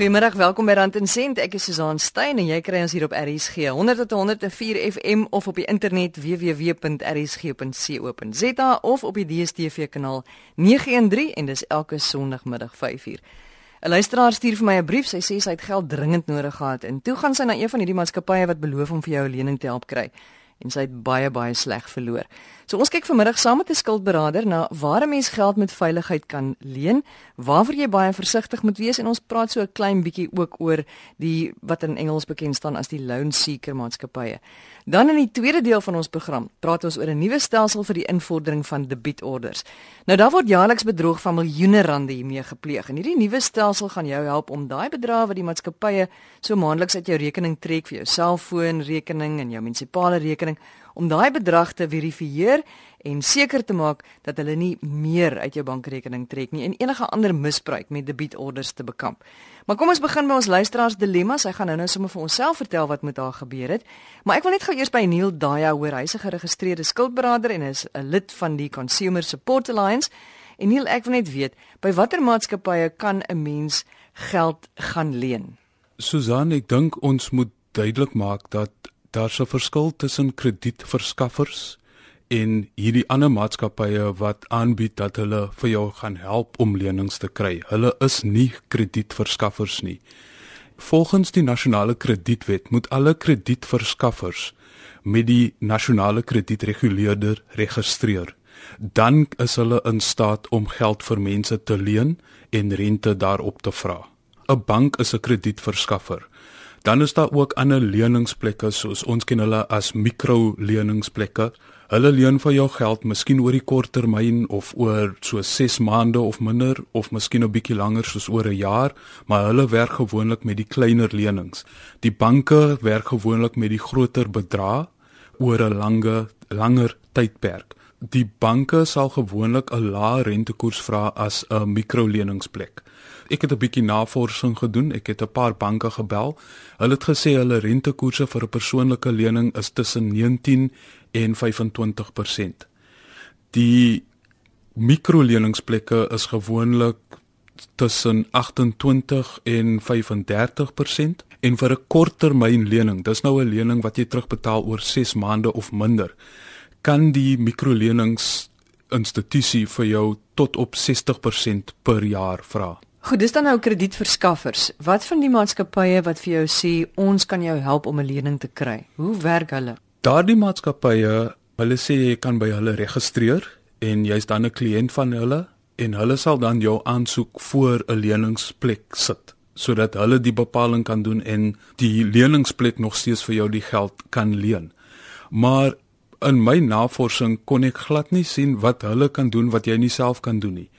Goeiemôre, welkom by Rand en Sent. Ek is Susan Stein en jy kry ons hier op RSG 100.104 FM of op die internet www.rsg.co.za of op die DStv kanaal 913 en dis elke Sondagmiddag 5uur. 'n Luisteraar stuur vir my 'n brief. Sy sê sy het geld dringend nodig gehad en toe gaan sy na een van hierdie maatskappye wat beloof om vir jou 'n lening te help kry en sy het baie baie sleg verloor. So ons kyk vanmiddag saam met 'n skuldberader na waar 'n mens geld met veiligheid kan leen, waarvoor jy baie versigtig moet wees en ons praat so 'n klein bietjie ook oor die wat in Engels bekend staan as die loan seeker maatskappye. Dan in die tweede deel van ons program praat ons oor 'n nuwe stelsel vir die invordering van debietorders. Nou daar word jaarliks bedrog van miljoene rande hiermee gepleeg en hierdie nuwe stelsel gaan jou help om daai bedrae wat die maatskappye so maandeliks uit jou rekening trek vir jou selfoonrekening en jou munisipale rekening om daai bedrag te verifieer en seker te maak dat hulle nie meer uit jou bankrekening trek nie en enige ander misbruik met debietorders te bekamp. Maar kom ons begin by ons luisteraars dilemma. Sy gaan nou-nou sommer vir onsself vertel wat met haar gebeur het. Maar ek wil net gou eers by Neil Daya hoor. Hy's 'n geregistreerde skuldberader en is 'n lid van die Consumer Support Alliance. En Neil, ek wil net weet, by watter maatskappye kan 'n mens geld gaan leen? Susan, ek dink ons moet duidelik maak dat daar's 'n verskil tussen kredietverskaffers en hierdie ander maatskappye wat aanbied dat hulle vir jou gaan help om lenings te kry. Hulle is nie kredietverskaffers nie. Volgens die nasionale kredietwet moet alle kredietverskaffers met die nasionale kredietreguleerder registreer. Dan is hulle in staat om geld vir mense te leen en rente daarop te vra. 'n Bank is 'n kredietverskaffer. Dan is daar ook ander leningsplekke soos ons ken hulle as mikroleningsplekke. Hulle leen vir jou geld miskien oor die kort termyn of oor so 6 maande of minder of miskien 'n bietjie langer soos oor 'n jaar, maar hulle werk gewoonlik met die kleiner lenings. Die banke werk gewoonlik met die groter bedrae oor 'n lange langer tydperk. Die banke sal gewoonlik 'n lae rentekoers vra as 'n mikroleningsplek. Ek het 'n bietjie navorsing gedoen. Ek het 'n paar banke gebel. Hulle het gesê hulle rentekoerse vir 'n persoonlike lening is tussen 19 en 25%. Die mikroleningsplekke is gewoonlik tussen 28 en 35% en vir 'n korttermyn lening, dis nou 'n lening wat jy terugbetaal oor 6 maande of minder, kan die mikrolenings institusie vir jou tot op 60% per jaar vra. Goed, dis dan nou kredietverskaffers. Wat van die maatskappye wat vir jou sê ons kan jou help om 'n lening te kry? Hoe werk hulle? Daardie maatskappye, hulle sê jy kan by hulle registreer en jy's dan 'n kliënt van hulle en hulle sal dan jou aansoek voor 'n leningsplek sit sodat hulle die bepaling kan doen en die leningsplek nog steeds vir jou die geld kan leen. Maar in my navorsing kon ek glad nie sien wat hulle kan doen wat jy nie self kan doen nie.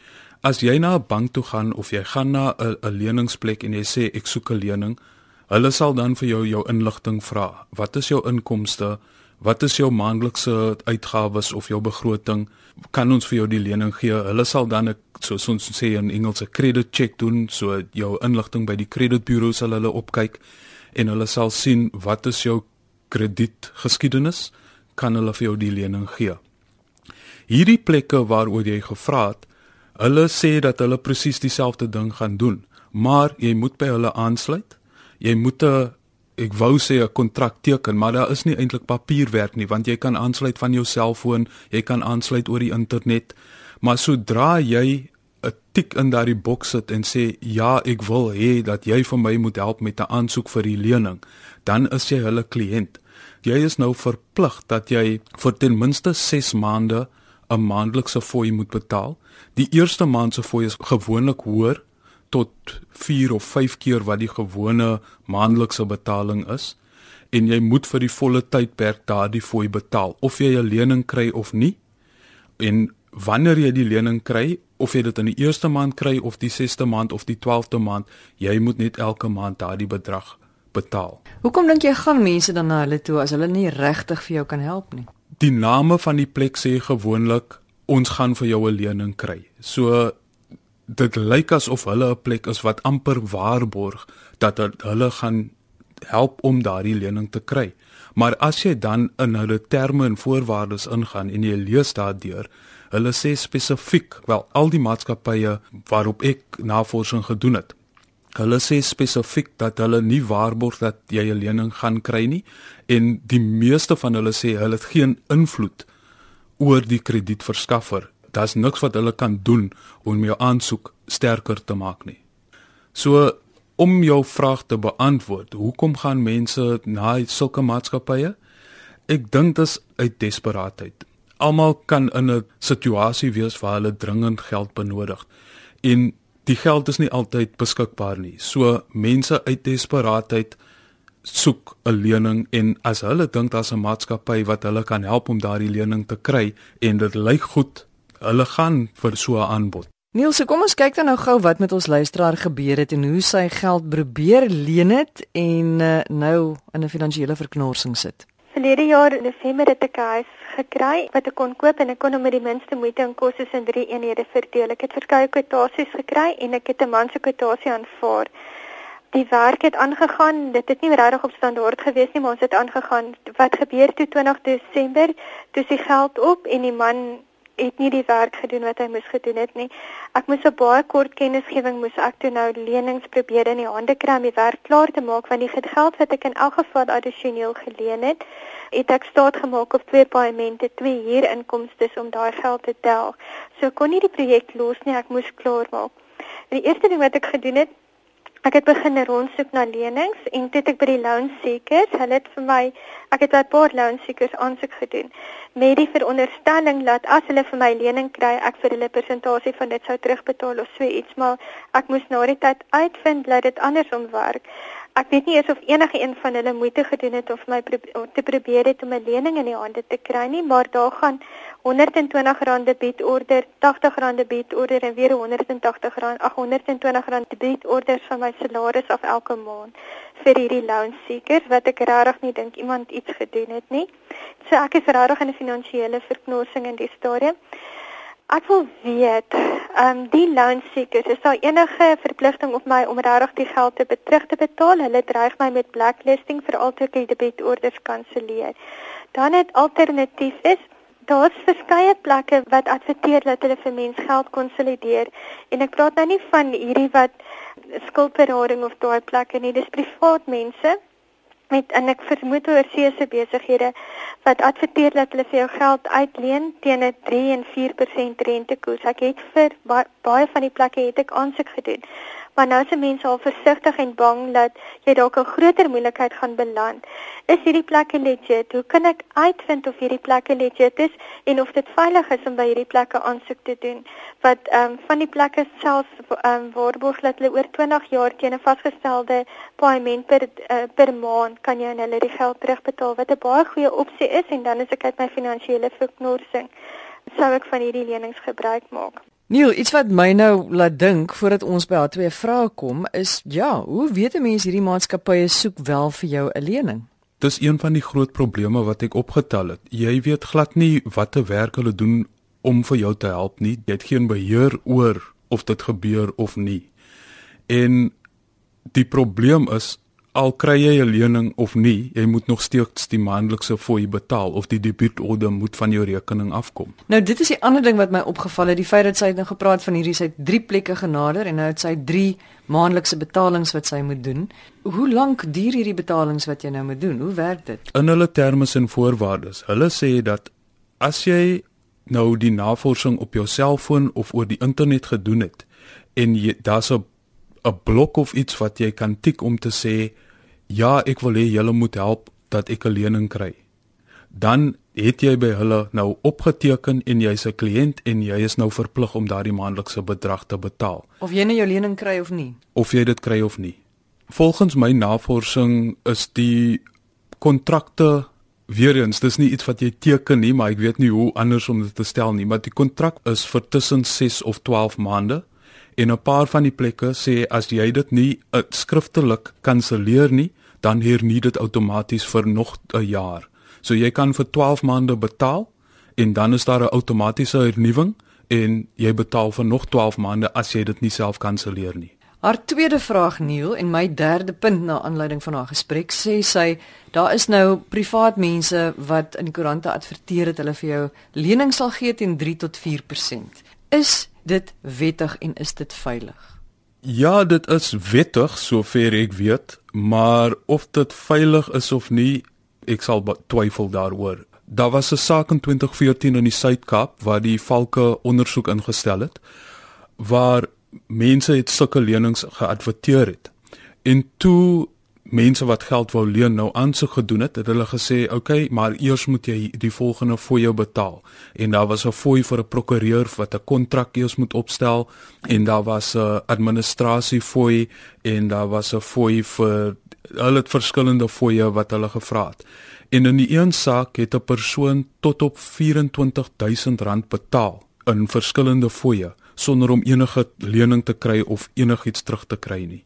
As jy na 'n bank toe gaan of jy gaan na 'n 'n leningsplek en jy sê ek soek 'n lening, hulle sal dan vir jou jou inligting vra. Wat is jou inkomste? Wat is jou maandelikse uitgawes of jou begroting? Kan ons vir jou die lening gee? Hulle sal dan 'n soos ons sê in Engels 'n credit check doen, so jou inligting by die kredietburo sal hulle opkyk en hulle sal sien wat is jou kredietgeskiedenis? Kan hulle vir jou die lening gee? Hierdie plekke waaroor jy gevra het, Hulle sê dat hulle presies dieselfde ding gaan doen, maar jy moet by hulle aansluit. Jy moet 'n ek wou sê 'n kontrak teken, maar daar is nie eintlik papierwerk nie, want jy kan aansluit van jou selfoon, jy kan aansluit oor die internet, maar sodra jy 'n tik in daardie boks sit en sê ja, ek wil hê dat jy vir my moet help met 'n aansoek vir die lening, dan is jy hulle kliënt. Jy is nou verplig dat jy vir ten minste 6 maande 'n maandelikse fooi moet betaal. Die eerste maand se fooi is gewoonlik hoër tot 4 of 5 keer wat die gewone maandelikse betaling is en jy moet vir die volle tydperk daardie fooi betaal of jy 'n lening kry of nie. En wanneer jy die lening kry, of jy dit in die eerste maand kry of die 6ste maand of die 12de maand, jy moet net elke maand daardie bedrag betaal. Hoekom dink jy gaan mense dan na hulle toe as hulle nie regtig vir jou kan help nie? Die name van die plek sê gewoonlik ons gaan vir jou 'n lening kry. So dit lyk asof hulle 'n plek is wat amper waarborg dat hulle gaan help om daardie lening te kry. Maar as jy dan in hulle terme en voorwaardes ingaan en jy lees daardeur, hulle sê spesifiek, wel al die maatskappye waarop ek navorsing gedoen het, Hulle sê spesifiek dat hulle nie waarborg dat jy 'n lening gaan kry nie en die meeste van hulle sê hulle het geen invloed oor die kredietverskaffer. Daar's niks wat hulle kan doen om jou aansoek sterker te maak nie. So om jou vraag te beantwoord, hoekom gaan mense na sulke maatskappye? Ek dink dit is uit desperaatheid. Almal kan in 'n situasie wees waar hulle dringend geld benodig en die geld is nie altyd beskikbaar nie. So mense uit desperaatheid soek 'n lening en as hulle dink daar's 'n maatskappy wat hulle kan help om daardie lening te kry en dit lyk goed, hulle gaan vir so 'n aanbod. Niels, so kom ons kyk dan nou gou wat met ons luisteraar gebeur het en hoe sy geld probeer leen het en uh, nou in 'n finansiële verknorsing sit. Verlede jaar in Desember het ek 'n huis gekry wat ek kon koop en ek kon hom met die minste moeite en kostes in 3 eenhede verdeel. Ek het verskeie kwotasies gekry en ek het 'n man se kwotasie aanvaar. Die werk het aangegaan. Dit het nie regtig op standaard gewees nie, maar ons het aangegaan. Wat gebeur toe 20 Desember? Toe is die geld op en die man het nie die werk gedoen wat hy moes gedoen het nie. Ek moes 'n baie kort kennisgewing moes ek toe nou lenings probeer in die hande kry om die werk klaar te maak want die geld wat ek in elk geval addisioneel geleen het, het ek staat gemaak op twee paemente, twee huurinkomste om daai geld te tel. So kon nie die projek los nie, ek moes klaar maak. Die eerste ding wat ek gedoen het, Ek het begin rondsoek na lenings en toe ek by die loan seekers, hulle het vir my, ek het by 'n paar loan seekers aansoek gedoen met die veronderstelling dat as hulle vir my lening kry, ek vir hulle persentasie van dit sou terugbetaal of so iets, maar ek moes na die tyd uitvind dat dit andersom werk. Ek weet nie eens of enige een van hulle moeite gedoen het of my pro te probeer het om 'n lening in die hande te kry nie, maar daar gaan R120 debietorde, R80 debietorde en weer R180, ag R120 debietorders van my salaris af elke maand vir hierdie loan seekers wat ek regtig nie dink iemand iets gedoen het nie. So ek is regtig in 'n finansiële verknorsing in die stadium. Ek wil weet, ehm um, die loan seekers, is daar enige verpligting op my om regtig die geld te terug te betaal? Hulle dreig my met blacklisting vir altyd die debietorders kanselleer. Dan het alternatief is daar's verskeie plekke wat adverteer dat hulle vir mense geld konsolideer en ek praat nou nie van hierdie wat skuldberading of daai plekke nie, dis privaat mense met en ek vermoed oor seëse besighede wat adverteer dat hulle vir jou geld uitleen teen 'n 3 en 4% rentekoers. Ek het vir baie van die plekke het ek aansoek gedoen. Maar nou se mense al versigtig en bang dat jy dalk 'n groter moeilikheid gaan beland. Is hierdie plekke legit? Hoe kan ek uitvind of hierdie plekke legit is en of dit veilig is om by hierdie plekke aansoek te doen? Wat ehm um, van die plekke self ehm um, waarborg dat hulle oor 20 jaar teen 'n vasgestelde paaiement per uh, per maand kan jy aan hulle die geld terugbetaal wat 'n baie goeie opsie is en dan is ek uit my finansiële verknorsing sou ek van hierdie lenings gebruik maak. Neil, iets wat my nou laat dink voordat ons by daardie twee vrae kom is ja, hoe weet 'n mens hierdie maatskappye soek wel vir jou 'n lening? Dis een van die groot probleme wat ek opgetel het. Jy weet glad nie watter werk hulle doen om vir jou te help nie. Jy het geen beheer oor of dit gebeur of nie. En die probleem is al kry jy 'n lening of nie, jy moet nog steeds die maandelikse fooi betaal of die debietorde moet van jou rekening afkom. Nou dit is die ander ding wat my opgeval het, die feit dat sy nou gepraat van hierdie sy drie plekke genader en nou het sy drie maandelikse betalings wat sy moet doen. Hoe lank duur hierdie betalings wat jy nou moet doen? Hoe werk dit? In hulle terme en voorwaardes. Hulle sê dat as jy nou die navorsing op jou selfoon of oor die internet gedoen het en daar's 'n 'n blok of iets wat jy kan tik om te sê ja, ek wil hê julle moet help dat ek 'n lening kry. Dan het jy by hulle nou opgeteken en jy's 'n kliënt en jy is nou verplig om daardie maandelikse bedrag te betaal. Of jy nou jou lening kry of nie. Of jy dit kry of nie. Volgens my navorsing is die kontrakte weer eens dis nie iets wat jy teken nie, maar ek weet nie hoe anders om dit te stel nie, maar die kontrak is vir tussen 6 of 12 maande en 'n paar van die plekke sê as jy dit nie uh, skriftelik kanselleer nie, dan hernie dit outomaties vir nog 'n jaar. So jy kan vir 12 maande betaal en dan is daar 'n outomatiese hernuwing en jy betaal vir nog 12 maande as jy dit nie self kanselleer nie. Haar tweede vraag Neil en my derde punt na aanleiding van haar gesprek sê sy daar is nou privaat mense wat in die koerante adverteer dat hulle vir jou lening sal gee teen 3 tot 4%. Is dit wettig en is dit veilig? Ja, dit is wettig sover ek weet, maar of dit veilig is of nie, ek sal twyfel daaroor. Daar was 'n saak in 2014 in die Suid-Kaap waar die valke ondersoek ingestel het waar mense het sulke lenings geadverteer het. En toe mense wat geld wou leen nou aansoek gedoen het, het hulle gesê, "Oké, okay, maar eers moet jy die volgende fooi betaal." En daar was 'n fooi vir 'n prokureur wat 'n kontrak eers moet opstel en daar was 'n administrasie fooi en daar was 'n fooi vir hulle het verskillende fooie wat hulle gevra het. En in die een saak het 'n persoon tot op R24000 betaal in verskillende fooie sonder om enige lening te kry of enigiets terug te kry nie.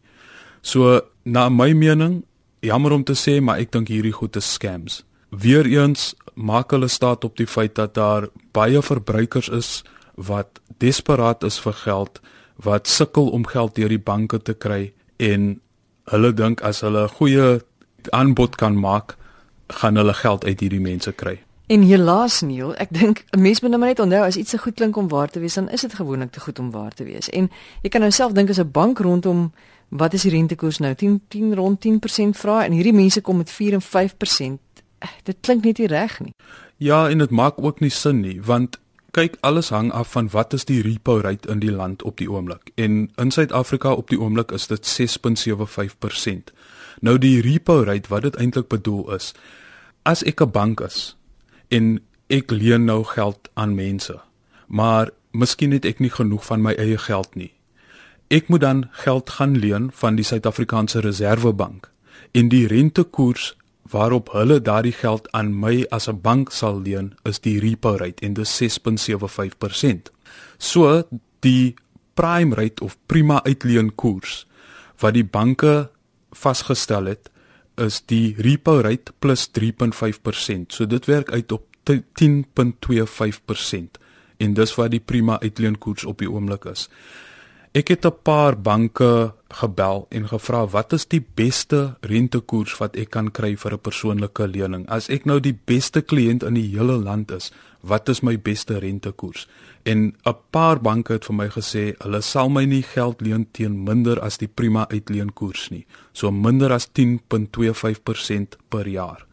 So na my mening, jammer om te sê, maar ek dink hierdie goed is scams. Weereens maak hulle staat op die feit dat daar baie verbruikers is wat desperaat is vir geld, wat sukkel om geld deur die banke te kry en hulle dink as hulle 'n goeie aanbod kan maak, gaan hulle geld uit hierdie mense kry. En helaas Neil, ek dink 'n mens moet nou net onthou as iets se goed klink om waar te wees, dan is dit gewoonlik te goed om waar te wees. En jy kan nou self dink as 'n bank rondom wat is die rentekoers nou? 10 10 rond 10% vra en hierdie mense kom met 4 en 5%. Eh, dit klink net nie reg nie. Ja, en dit maak ook nie sin nie, want kyk, alles hang af van wat is die repo rate in die land op die oomblik. En in Suid-Afrika op die oomblik is dit 6.75%. Nou die repo rate wat dit eintlik bedoel is, as ek 'n bank is en ek leen nou geld aan mense, maar miskien het ek nie genoeg van my eie geld nie Ek moet dan geld gaan leen van die Suid-Afrikaanse Reserwebank en die rentekoers waarop hulle daardie geld aan my as 'n bank sal leen is die repo rate en dit is 6.75%. So die prime rate of prima uitleenkoers wat die banke vasgestel het is die repo rate plus 3.5%. So dit werk uit op 10.25% en dis wat die prima uitleenkoers op die oomblik is. Ek het 'n paar banke gebel en gevra wat is die beste rentekoers wat ek kan kry vir 'n persoonlike lening? As ek nou die beste kliënt in die hele land is, wat is my beste rentekoers? En 'n paar banke het vir my gesê hulle sal my nie geld leen teen minder as die prima uitleenkoers nie, so minder as 10.25% per jaar.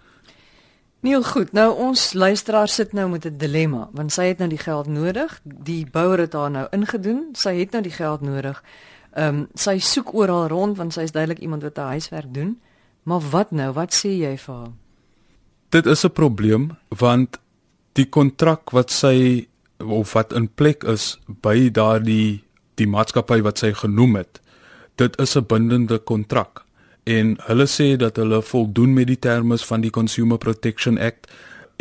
Neil goed, nou ons luisteraar sit nou met 'n dilemma want sy het nou die geld nodig. Die bouer het haar nou ingedoen. Sy het nou die geld nodig. Ehm um, sy soek oral rond want sy is duidelik iemand wat huiswerk doen. Maar wat nou? Wat sê jy vir haar? Dit is 'n probleem want die kontrak wat sy of wat in plek is by daardie die maatskappy wat sy genoem het, dit is 'n bindende kontrak en hulle sê dat hulle voldoen met die terme van die Consumer Protection Act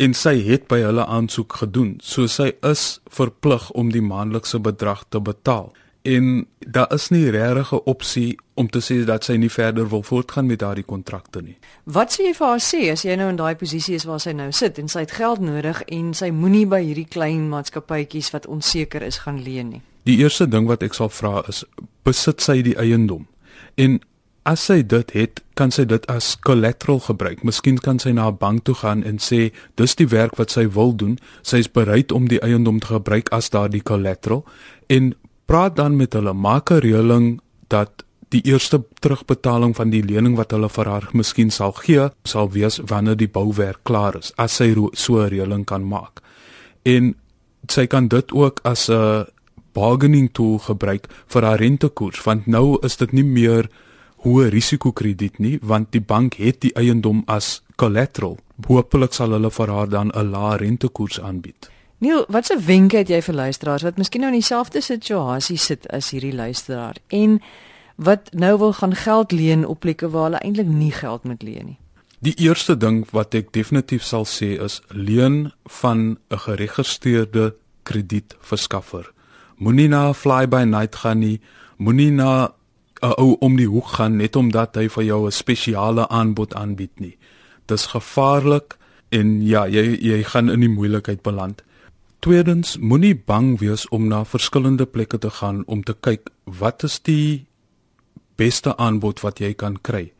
en sy het by hulle aansoek gedoen. So sy is verplig om die maandelikse bedrag te betaal. En daar is nie regtig 'n opsie om te sê dat sy nie verder wil voortgaan met daardie kontrakte nie. Wat sê jy vir haar sê as jy nou in daai posisie is waar sy nou sit en sy het geld nodig en sy moenie by hierdie klein maatskappytjies wat onseker is gaan leen nie? Die eerste ding wat ek sal vra is besit sy die eiendom? En As sy dit het, kan sy dit as collateral gebruik. Miskien kan sy na 'n bank toe gaan en sê, "Dis die werk wat sy wil doen. Sy is bereid om die eiendom te gebruik as daardie collateral." En praat dan met hulle, maak 'n reëling dat die eerste terugbetaling van die lening wat hulle vir haar miskien sal gee, sal wees wanneer die bouwerk klaar is, as sy so 'n reëling kan maak. En sy kan dit ook as 'n bargaining tool gebruik vir haar rentekoers, want nou is dit nie meer hoë risikokrediet nie want die bank het die eiendom as collateral. Hoopelik sal hulle vir haar dan 'n lae rentekoers aanbied. Neil, wat 'n wenke het jy vir luisteraars wat miskien nou in dieselfde situasie sit as hierdie luisteraar en wat nou wil gaan geld leen op plekke waar hulle eintlik nie geld moet leen nie? Die eerste ding wat ek definitief sal sê is leen van 'n geregistreerde kredietverskaffer. Moenie na 'n fly by night gaan nie, moenie na 'n ou om die hoek gaan net omdat hy vir jou 'n spesiale aanbod aanbied nie. Dis gevaarlik en ja, jy jy gaan in die moeilikheid beland. Tweedens, moenie bang wees om na verskillende plekke te gaan om te kyk wat is die beste aanbod wat jy kan kry.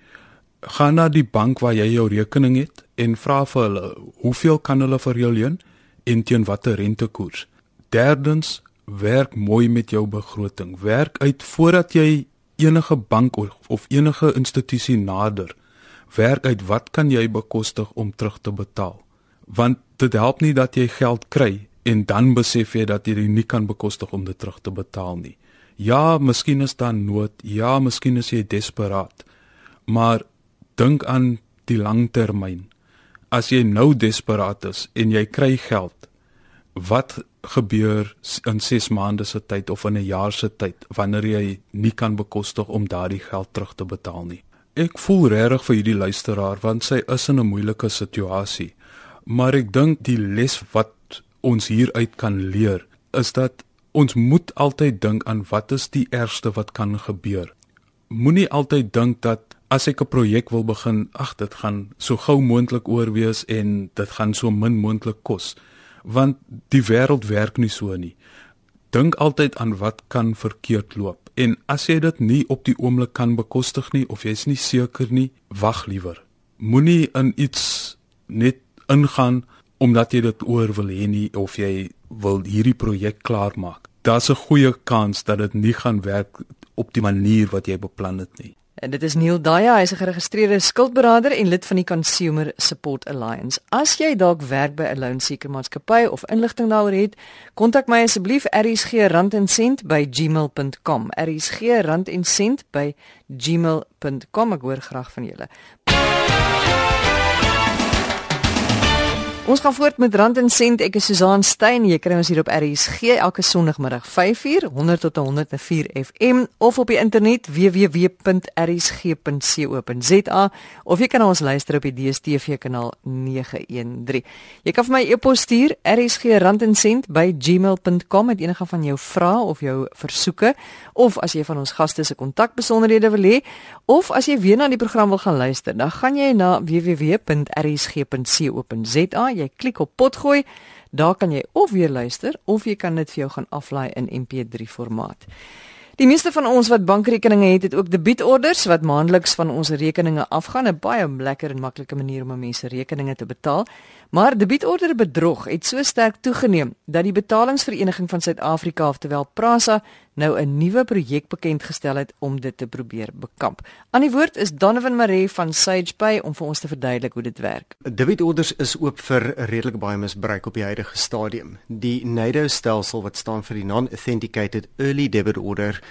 Gaan na die bank waar jy jou rekening het en vra vir hulle hoeveel kan hulle vir jou leen en teen watter rentekoers. Derdens, werk mooi met jou begroting. Werk uit voordat jy enige bank of, of enige institusie nader, werk uit wat kan jy bekostig om terug te betaal? Want dit help nie dat jy geld kry en dan besef jy dat jy dit nie kan bekostig om dit terug te betaal nie. Ja, miskien is daar nood. Ja, miskien is jy desperaat. Maar dink aan die langtermyn. As jy nou desperaat is en jy kry geld, wat gebeur in 6 maande se tyd of in 'n jaar se tyd wanneer jy nie kan bekostig om daardie geld terug te betaal nie? Ek voel regtig vir hierdie luisteraar want sy is in 'n moeilike situasie. Maar ek dink die les wat ons hieruit kan leer is dat ons moet altyd dink aan wat is die ergste wat kan gebeur. Moenie altyd dink dat as ek 'n projek wil begin, ag dit gaan so gou moontlik oorwees en dit gaan so min moontlik kos want die wêreld werk nie so nie. Dink altyd aan wat kan verkeerd loop en as jy dit nie op die oomblik kan bekostig nie of jy's nie seker nie, wag liewer. Moenie in iets net ingaan omdat jy dit oor wil hê nie of jy wil hierdie projek klaarmaak. Daar's 'n goeie kans dat dit nie gaan werk op die manier wat jy beplan het nie. En dit is Neil Daya, hy is 'n geregistreerde skuldberader en lid van die Consumer Support Alliance. As jy dalk werk by 'n loan seeker maatskappy of inligting daaroor het, kontak my asseblief rsg@gmail.com. rsg@gmail.com. Ek hoor graag van julle. Ons gaan voort met Rand en Sent. Ek is Susan Stein. Jy kry ons hier op RSG elke Sondagmiddag 5uur 100 tot 104 FM of op die internet www.rsg.co.za of jy kan ons luister op die DStv kanaal 913. Jy kan vir my e-pos stuur rsg@randencent@gmail.com met enige van jou vrae of jou versoeke of as jy van ons gaste se kontakbesonderhede wil hê of as jy weer na die program wil gaan luister, dan gaan jy na www.rsg.co.za jy klik op potgooi, daar kan jy of weer luister of jy kan dit vir jou gaan aflaai in MP3 formaat. Die meeste van ons wat bankrekeninge het, het ook debietorders wat maandeliks van ons rekeninge afgaan, 'n baie lekker en maklike manier om mense rekeninge te betaal. Maar debietorder bedrog het so sterk toegeneem dat die Betalingsvereniging van Suid-Afrika, oftewel PRASA, nou 'n nuwe projek bekend gestel het om dit te probeer bekamp. Aan die woord is Donovan Maree van SagePay om vir ons te verduidelik hoe dit werk. Debitorders is oop vir redelik baie misbruik op die huidige stadium. Die NADO stelsel wat staan vir die Non-Authenticated Early Debit Order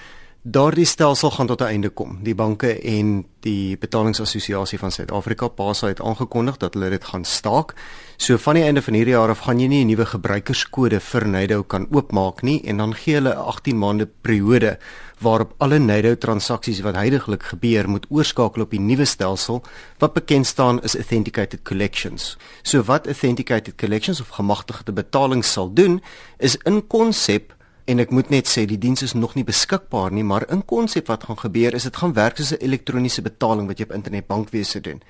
Daardie stelsel gaan tot 'n einde kom. Die banke en die Betalingsassosiasie van Suid-Afrika, PASA, het aangekondig dat hulle dit gaan staak. So van die einde van hierdie jaar af gaan jy nie 'n nuwe gebruikerskode vir Nado kan oopmaak nie en dan gee hulle 'n 18 maande periode waarop alle Nado transaksies wat heidaglik gebeur moet oorskakel op die nuwe stelsel wat bekend staan as Authenticated Collections. So wat Authenticated Collections of gemagtigde betalings sal doen is in konsep en ek moet net sê die diens is nog nie beskikbaar nie, maar in konsep wat gaan gebeur is dit gaan werk soos 'n elektroniese betaling wat jy op internetbankwese doen.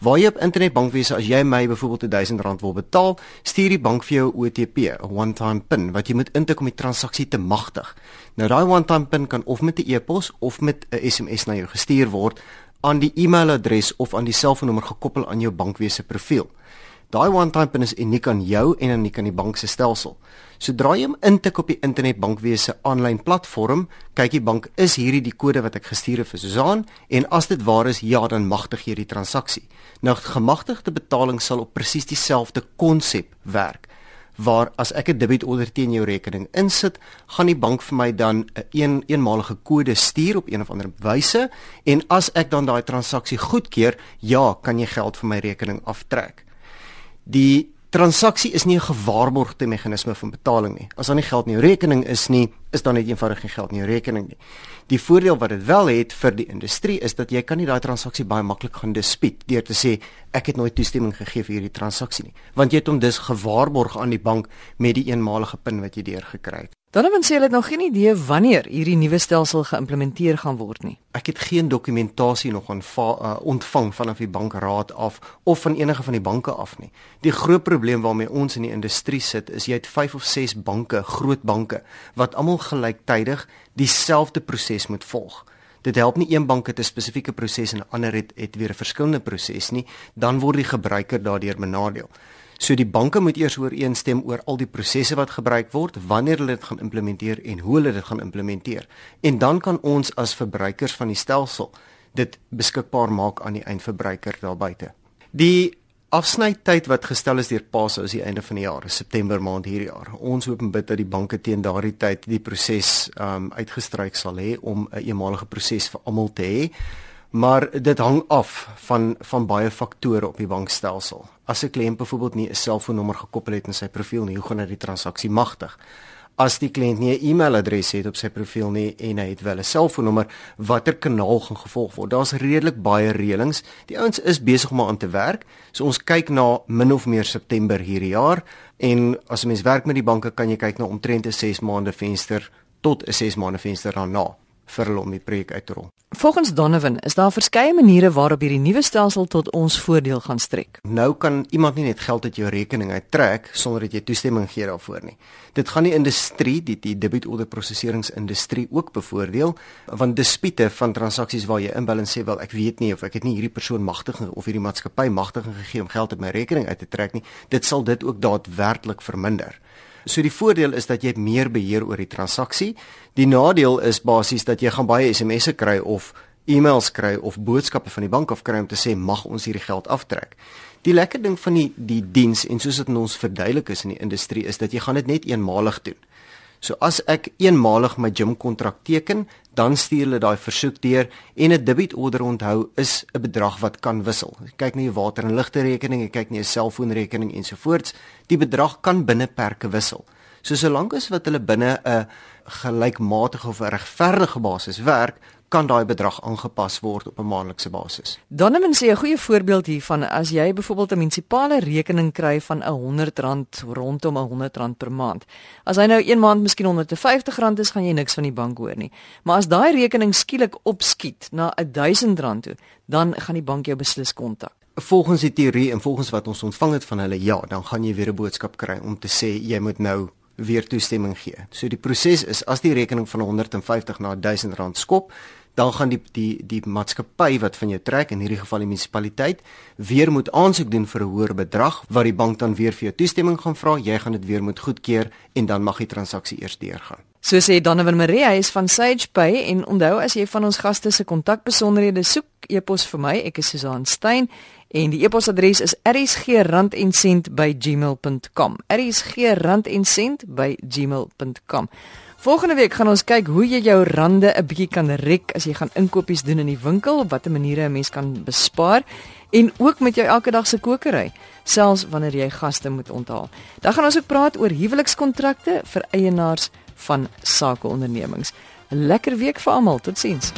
Waar jy op internetbankwese as jy my byvoorbeeld R1000 wil betaal, stuur die bank vir jou 'n OTP, 'n one-time PIN wat jy moet intik om die transaksie te magtig. Nou daai one-time PIN kan of met 'n e-pos of met 'n SMS na jou gestuur word aan die e-mailadres of aan die selfoonnommer gekoppel aan jou bankwese profiel. Daai one-time PIN is uniek aan jou en aan die bank se stelsel. Sodra jy hom intik op die internetbankwese aanlyn platform, kyk die bank is hierdie die kode wat ek gestuur het vir Susan en as dit waar is, ja, dan magtig jy die transaksie. Nou gemagtigde betaling sal op presies dieselfde konsep werk waar as ek 'n debietorder teen jou rekening insit, gaan die bank vir my dan 'n een, eenmalige kode stuur op een of ander wyse en as ek dan daai transaksie goedkeur, ja, kan jy geld van my rekening aftrek. Die transaksie is nie 'n gewaarborgde meganisme van betaling nie. As daar nie geld in jou rekening is nie, is daar net eenvoudig geen geld in jou rekening nie. Die voordeel wat dit wel het vir die industrie is dat jy kan nie daai transaksie baie maklik gaan dispuut deur te sê ek het nooit toestemming gegee vir hierdie transaksie nie, want jy het hom dus gewaarborg aan die bank met die eenmalige pin wat jy deurgekry het. Donovan sê hulle het nog geen idee wanneer hierdie nuwe stelsel geïmplementeer gaan word nie. Ek het geen dokumentasie nog aan uh, ontvang vanaf die bankraad af of van enige van die banke af nie. Die groot probleem waarmee ons in die industrie sit is jy het 5 of 6 banke, groot banke wat almal gelyktydig dieselfde proses moet volg. Dit help nie een bank het 'n spesifieke proses en 'n ander het het weer 'n verskillende proses nie, dan word die gebruiker daardeur benadeel. So die banke moet eers ooreenstem oor al die prosesse wat gebruik word, wanneer hulle dit gaan implementeer en hoe hulle dit gaan implementeer. En dan kan ons as verbruikers van die stelsel dit beskikbaar maak aan die eindverbruiker daar buite. Die afsnytyd wat gestel is deur PASA is die einde van die jaar, September maand hierdie jaar. Ons hoop en bid dat die banke teen daardie tyd die proses um uitgestryk sal hê om 'n eenmalige proses vir almal te hê. Maar dit hang af van van baie faktore op die bankstelsel. As 'n kliënt byvoorbeeld nie 'n selfoonnommer gekoppel het in sy profiel nie, hoe gaan hy die transaksie magtig? As die kliënt nie 'n e-mailadres het op sy profiel nie en hy het wel 'n selfoonnommer, watter kanaal gaan gevolg word? Daar's redelik baie reëlings. Die ouens is besig om aan te werk. So ons kyk na min of meer September hierdie jaar en as 'n mens werk met die banke, kan jy kyk na omtrent 'n 6 maande venster tot 'n 6 maande venster daarna vir hulle om die projek uit te rol. Volgens Donovan is daar verskeie maniere waarop hierdie nuwe stelsel tot ons voordeel gaan strek. Nou kan iemand nie net geld uit jou rekening uittrek sonder dat jy toestemming gee daarvoor nie. Dit gaan die industrie, die die debietorder proseseringsindustrie ook bevoordeel want dispute van transaksies waar jy inbel en sê wel ek weet nie of ek het nie hierdie persoon magtig of hierdie maatskappy magtig gegee om geld uit my rekening uit te trek nie, dit sal dit ook daadwerklik verminder. So die voordeel is dat jy meer beheer oor die transaksie. Die nadeel is basies dat jy gaan baie SMS'e kry of e-mails kry of boodskappe van die bank af kry om te sê mag ons hierdie geld aftrek. Die lekker ding van die die diens en soos dit ons verduidelik is in die industrie is dat jy gaan dit net eenmalig doen. So as ek eenmalig my gym kontrak teken, dan stuur hulle daai versoek deur en 'n debietorder onthou is 'n bedrag wat kan wissel. Jy kyk na jou water en ligte rekening, jy kyk na jou selfoonrekening ensovoorts, die bedrag kan binne perke wissel. So solank as wat hulle binne 'n gelykmatige of regverdige basis werk, kan daai bedrag aangepas word op 'n maandelikse basis. Donovan sê 'n goeie voorbeeld hiervan as jy byvoorbeeld 'n munisipale rekening kry van 'n R100 rondom 'n R100 per maand. As hy nou een maand miskien R150 is, gaan jy niks van die bank hoor nie. Maar as daai rekening skielik opskiet na R1000 toe, dan gaan die bank jou beslis kontak. Volgens die teorie en volgens wat ons ontvang het van hulle, ja, dan gaan jy weer 'n boodskap kry om te sê jy moet nou weer toestemming gee. So die proses is as die rekening van 150 na 1000 rand skop, dan gaan die die die maatskappy wat van jou trek in hierdie geval die munisipaliteit weer moet aansoek doen vir 'n hoër bedrag wat die bank dan weer vir jou toestemming gaan vra. Jy gaan dit weer moet goedkeur en dan mag die transaksie eers deurgaan. So sê Donovan Marie, hy is van SagePay en onthou as jy van ons gaste se kontakbesonderhede soek, e-pos vir my, ek is Susan Stein en die e-posadres is rsg@gmail.com. rsg@gmail.com. Volgende week gaan ons kyk hoe jy jou rande 'n bietjie kan rek as jy gaan inkopies doen in die winkel, op watter maniere 'n mens kan bespaar en ook met jou elke dag se kokery, selfs wanneer jy gaste moet onthaal. Dan gaan ons ook praat oor huwelikskontrakte vir eienaars van sakeondernemings. 'n Lekker week vir almal. Totsiens.